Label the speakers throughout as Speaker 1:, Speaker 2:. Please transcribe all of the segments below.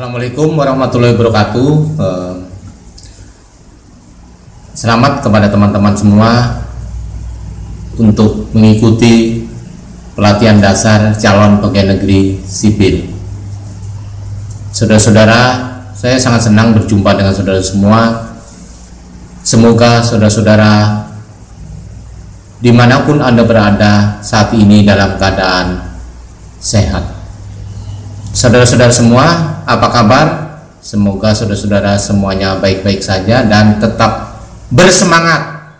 Speaker 1: Assalamualaikum warahmatullahi wabarakatuh. Eh, Selamat kepada teman-teman semua untuk mengikuti pelatihan dasar calon pegawai negeri sipil. Saudara-saudara, saya sangat senang berjumpa dengan saudara semua. Semoga saudara-saudara di mana pun Anda berada saat ini dalam keadaan sehat. Saudara-saudara semua, apa kabar? Semoga saudara-saudara semuanya baik-baik saja dan tetap bersemangat.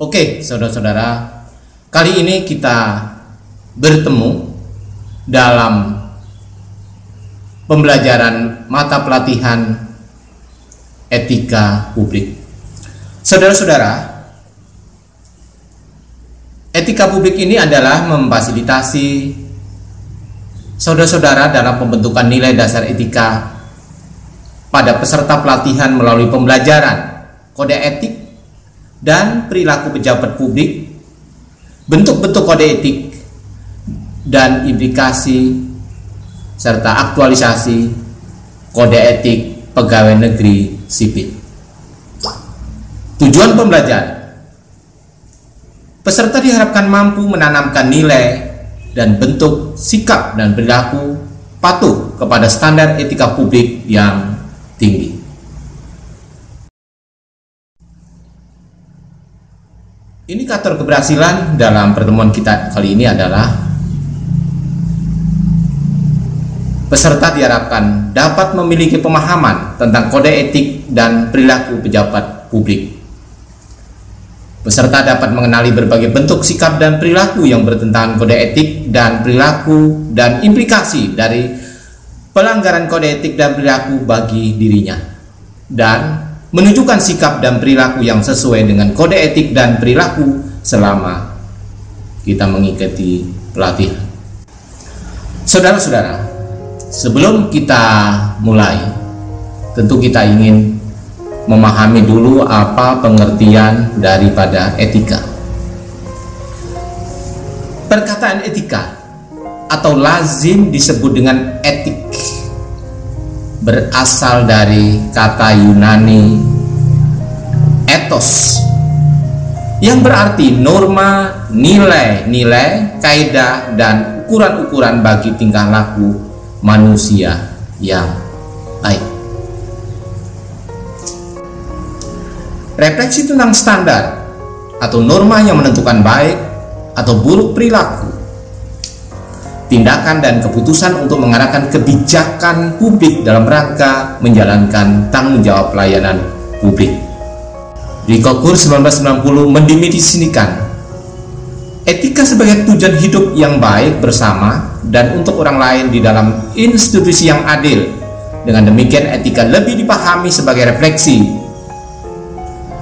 Speaker 1: Oke, saudara-saudara, kali ini kita bertemu dalam pembelajaran mata pelatihan etika publik. Saudara-saudara, etika publik ini adalah memfasilitasi saudara-saudara dalam pembentukan nilai dasar etika pada peserta pelatihan melalui pembelajaran kode etik dan perilaku pejabat publik, bentuk-bentuk kode etik dan implikasi serta aktualisasi kode etik pegawai negeri sipil. Tujuan pembelajaran Peserta diharapkan mampu menanamkan nilai dan bentuk sikap dan perilaku patuh kepada standar etika publik yang tinggi. Indikator keberhasilan dalam pertemuan kita kali ini adalah peserta diharapkan dapat memiliki pemahaman tentang kode etik dan perilaku pejabat publik. Peserta dapat mengenali berbagai bentuk sikap dan perilaku yang bertentangan kode etik dan perilaku dan implikasi dari pelanggaran kode etik dan perilaku bagi dirinya. Dan menunjukkan sikap dan perilaku yang sesuai dengan kode etik dan perilaku selama kita mengikuti pelatihan. Saudara-saudara, sebelum kita mulai, tentu kita ingin memahami dulu apa pengertian daripada etika. Perkataan etika atau lazim disebut dengan etik berasal dari kata Yunani etos yang berarti norma, nilai, nilai, kaidah dan ukuran-ukuran bagi tingkah laku manusia yang baik. Refleksi tentang standar atau norma yang menentukan baik atau buruk perilaku tindakan dan keputusan untuk mengarahkan kebijakan publik dalam rangka menjalankan tanggung jawab pelayanan publik. Di Kokur 1990 mendefinisikan etika sebagai tujuan hidup yang baik bersama dan untuk orang lain di dalam institusi yang adil. Dengan demikian etika lebih dipahami sebagai refleksi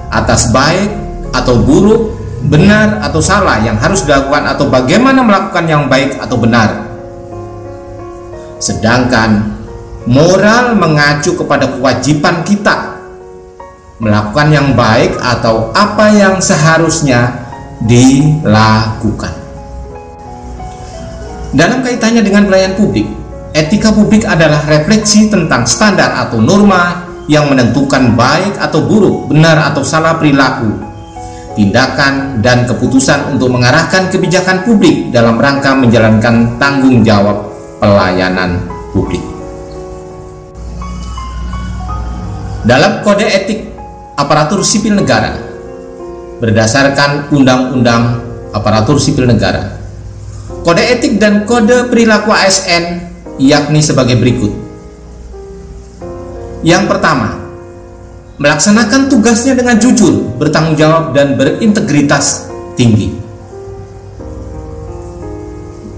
Speaker 1: atas baik atau buruk benar atau salah yang harus dilakukan atau bagaimana melakukan yang baik atau benar. Sedangkan moral mengacu kepada kewajiban kita melakukan yang baik atau apa yang seharusnya dilakukan. Dalam kaitannya dengan pelayanan publik, etika publik adalah refleksi tentang standar atau norma yang menentukan baik atau buruk, benar atau salah perilaku tindakan dan keputusan untuk mengarahkan kebijakan publik dalam rangka menjalankan tanggung jawab pelayanan publik. Dalam kode etik aparatur sipil negara berdasarkan Undang-Undang Aparatur Sipil Negara, kode etik dan kode perilaku ASN yakni sebagai berikut. Yang pertama, melaksanakan tugasnya dengan jujur, bertanggung jawab, dan berintegritas tinggi.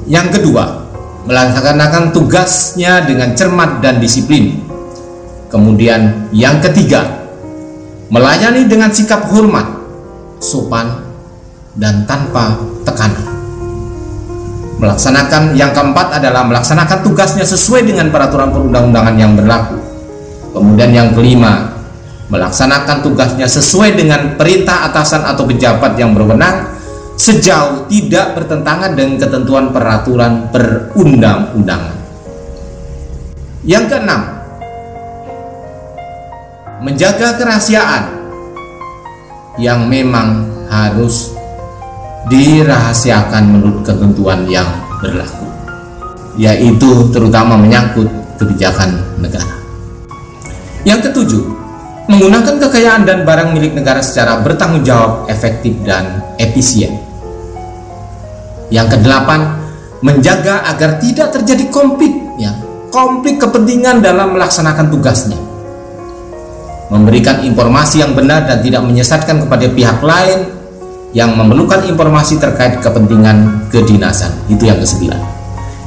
Speaker 1: Yang kedua, melaksanakan tugasnya dengan cermat dan disiplin. Kemudian, yang ketiga, melayani dengan sikap hormat, sopan, dan tanpa tekanan. Melaksanakan yang keempat adalah melaksanakan tugasnya sesuai dengan peraturan perundang-undangan yang berlaku. Kemudian yang kelima, melaksanakan tugasnya sesuai dengan perintah atasan atau pejabat yang berwenang sejauh tidak bertentangan dengan ketentuan peraturan perundang-undangan. Yang keenam, menjaga kerahasiaan yang memang harus dirahasiakan menurut ketentuan yang berlaku, yaitu terutama menyangkut kebijakan negara. Yang ketujuh, menggunakan kekayaan dan barang milik negara secara bertanggung jawab, efektif, dan efisien. Yang kedelapan, menjaga agar tidak terjadi konflik, ya, konflik kepentingan dalam melaksanakan tugasnya. Memberikan informasi yang benar dan tidak menyesatkan kepada pihak lain yang memerlukan informasi terkait kepentingan kedinasan. Itu yang kesembilan.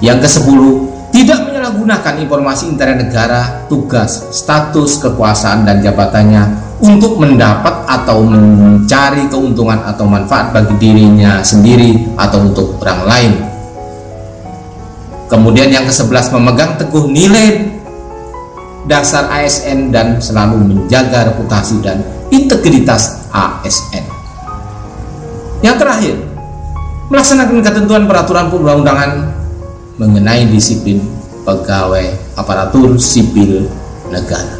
Speaker 1: Yang kesepuluh, tidak menyalahgunakan informasi internet negara, tugas, status, kekuasaan, dan jabatannya untuk mendapat atau mencari keuntungan atau manfaat bagi dirinya sendiri atau untuk orang lain. Kemudian yang ke-11 memegang teguh nilai dasar ASN dan selalu menjaga reputasi dan integritas ASN. Yang terakhir, melaksanakan ketentuan peraturan perundang-undangan mengenai disiplin pegawai aparatur sipil negara.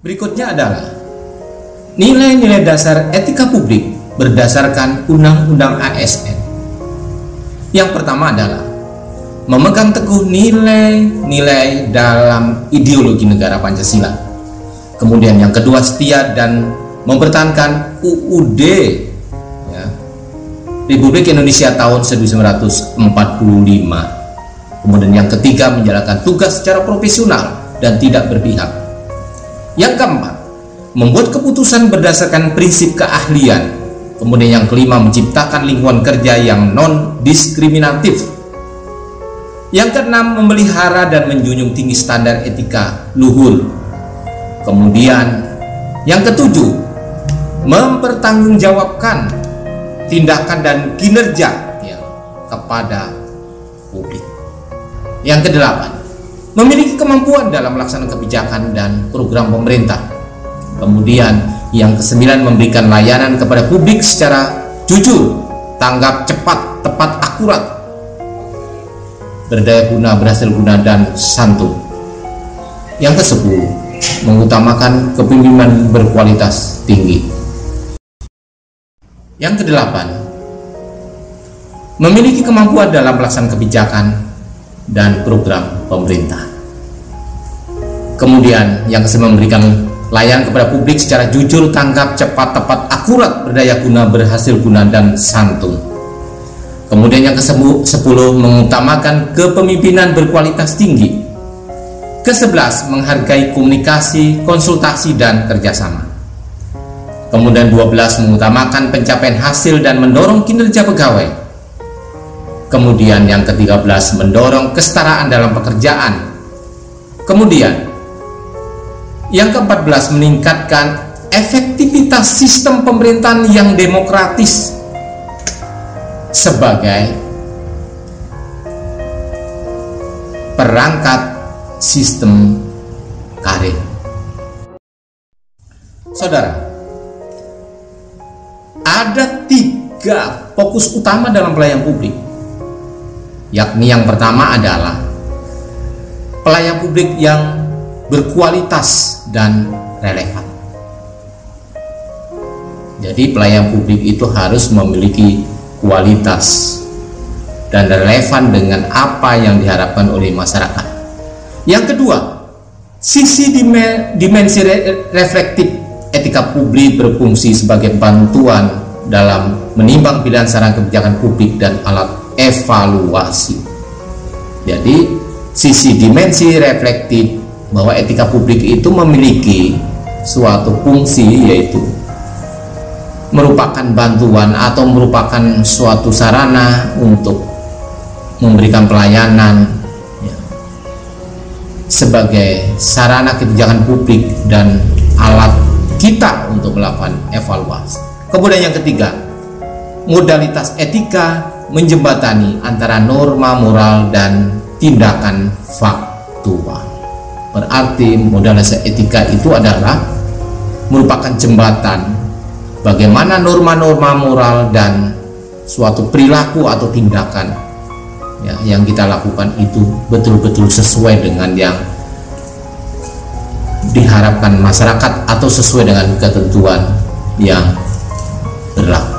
Speaker 1: Berikutnya adalah nilai-nilai dasar etika publik berdasarkan Undang-Undang ASN. Yang pertama adalah memegang teguh nilai-nilai dalam ideologi negara Pancasila. Kemudian yang kedua setia dan mempertahankan UUD Republik Indonesia tahun 1945. Kemudian yang ketiga menjalankan tugas secara profesional dan tidak berpihak. Yang keempat, membuat keputusan berdasarkan prinsip keahlian. Kemudian yang kelima menciptakan lingkungan kerja yang non diskriminatif. Yang keenam memelihara dan menjunjung tinggi standar etika luhur. Kemudian yang ketujuh mempertanggungjawabkan tindakan dan kinerja ya, kepada publik. Yang kedelapan, memiliki kemampuan dalam melaksanakan kebijakan dan program pemerintah. Kemudian yang kesembilan memberikan layanan kepada publik secara jujur, tanggap cepat, tepat, akurat, berdaya guna, berhasil guna, dan santun. Yang kesepuluh, mengutamakan kepemimpinan berkualitas tinggi. Yang kedelapan, memiliki kemampuan dalam pelaksanaan kebijakan dan program pemerintah. Kemudian yang kesembilan memberikan layanan kepada publik secara jujur, tanggap, cepat, tepat, akurat, berdaya guna, berhasil guna, dan santun. Kemudian yang ke-10 mengutamakan kepemimpinan berkualitas tinggi. Ke-11 menghargai komunikasi, konsultasi, dan kerjasama. Kemudian 12 mengutamakan pencapaian hasil dan mendorong kinerja pegawai. Kemudian yang ke-13 mendorong kesetaraan dalam pekerjaan. Kemudian yang ke-14 meningkatkan efektivitas sistem pemerintahan yang demokratis sebagai perangkat sistem karir. Saudara, ada tiga fokus utama dalam pelayanan publik yakni yang pertama adalah pelayan publik yang berkualitas dan relevan. Jadi pelayan publik itu harus memiliki kualitas dan relevan dengan apa yang diharapkan oleh masyarakat. Yang kedua sisi dimensi reflektif etika publik berfungsi sebagai bantuan dalam menimbang pilihan saran kebijakan publik dan alat evaluasi. Jadi, sisi dimensi reflektif bahwa etika publik itu memiliki suatu fungsi yaitu merupakan bantuan atau merupakan suatu sarana untuk memberikan pelayanan ya, sebagai sarana kebijakan publik dan alat kita untuk melakukan evaluasi. Kemudian yang ketiga, modalitas etika menjembatani antara norma moral dan tindakan faktual. Berarti modalitas etika itu adalah merupakan jembatan bagaimana norma-norma moral dan suatu perilaku atau tindakan ya, yang kita lakukan itu betul-betul sesuai dengan yang diharapkan masyarakat atau sesuai dengan ketentuan yang berlaku.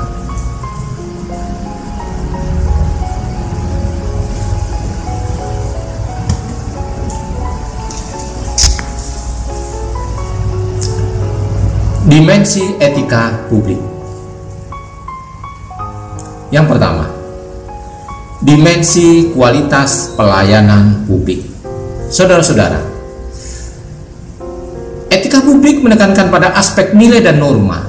Speaker 1: Dimensi etika publik. Yang pertama, dimensi kualitas pelayanan publik. Saudara-saudara, etika publik menekankan pada aspek nilai dan norma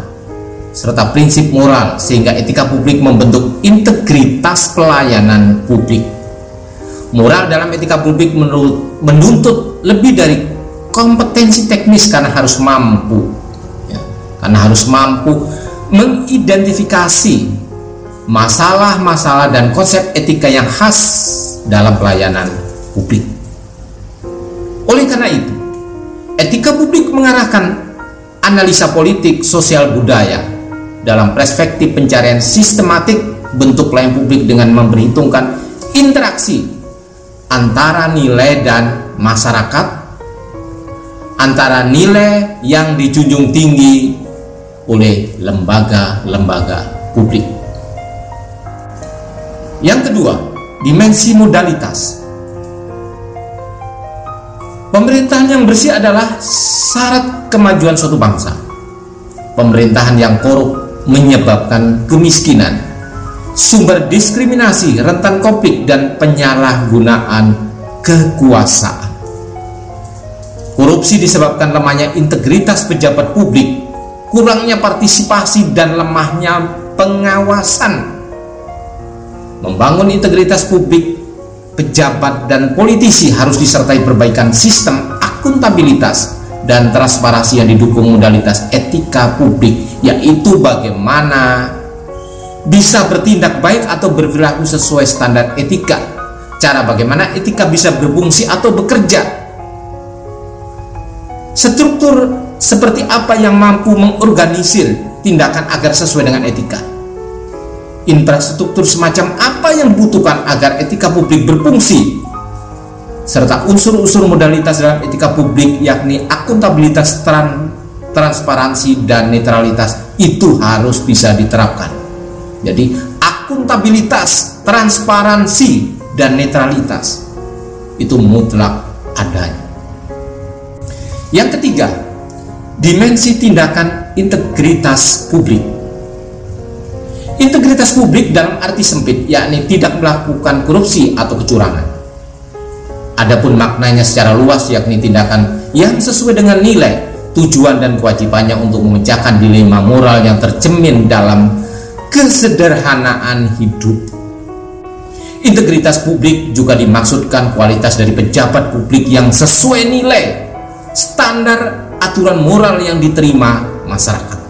Speaker 1: serta prinsip moral sehingga etika publik membentuk integritas pelayanan publik. Moral dalam etika publik menuntut lebih dari kompetensi teknis karena harus mampu karena harus mampu mengidentifikasi masalah-masalah dan konsep etika yang khas dalam pelayanan publik. Oleh karena itu, etika publik mengarahkan analisa politik, sosial, budaya dalam perspektif pencarian sistematik bentuk pelayanan publik dengan memperhitungkan interaksi antara nilai dan masyarakat, antara nilai yang dijunjung tinggi oleh lembaga-lembaga publik. Yang kedua, dimensi modalitas. Pemerintahan yang bersih adalah syarat kemajuan suatu bangsa. Pemerintahan yang korup menyebabkan kemiskinan, sumber diskriminasi, rentan konflik, dan penyalahgunaan kekuasaan. Korupsi disebabkan lemahnya integritas pejabat publik kurangnya partisipasi dan lemahnya pengawasan. Membangun integritas publik, pejabat dan politisi harus disertai perbaikan sistem akuntabilitas dan transparansi yang didukung modalitas etika publik, yaitu bagaimana bisa bertindak baik atau berperilaku sesuai standar etika. Cara bagaimana etika bisa berfungsi atau bekerja. Struktur seperti apa yang mampu mengorganisir tindakan agar sesuai dengan etika. Infrastruktur semacam apa yang dibutuhkan agar etika publik berfungsi serta unsur-unsur modalitas dalam etika publik yakni akuntabilitas, tran, transparansi dan netralitas itu harus bisa diterapkan. Jadi akuntabilitas, transparansi dan netralitas itu mutlak adanya. Yang ketiga, dimensi tindakan integritas publik. Integritas publik dalam arti sempit, yakni tidak melakukan korupsi atau kecurangan. Adapun maknanya secara luas, yakni tindakan yang sesuai dengan nilai, tujuan dan kewajibannya untuk memecahkan dilema moral yang tercemin dalam kesederhanaan hidup. Integritas publik juga dimaksudkan kualitas dari pejabat publik yang sesuai nilai, standar aturan moral yang diterima masyarakat.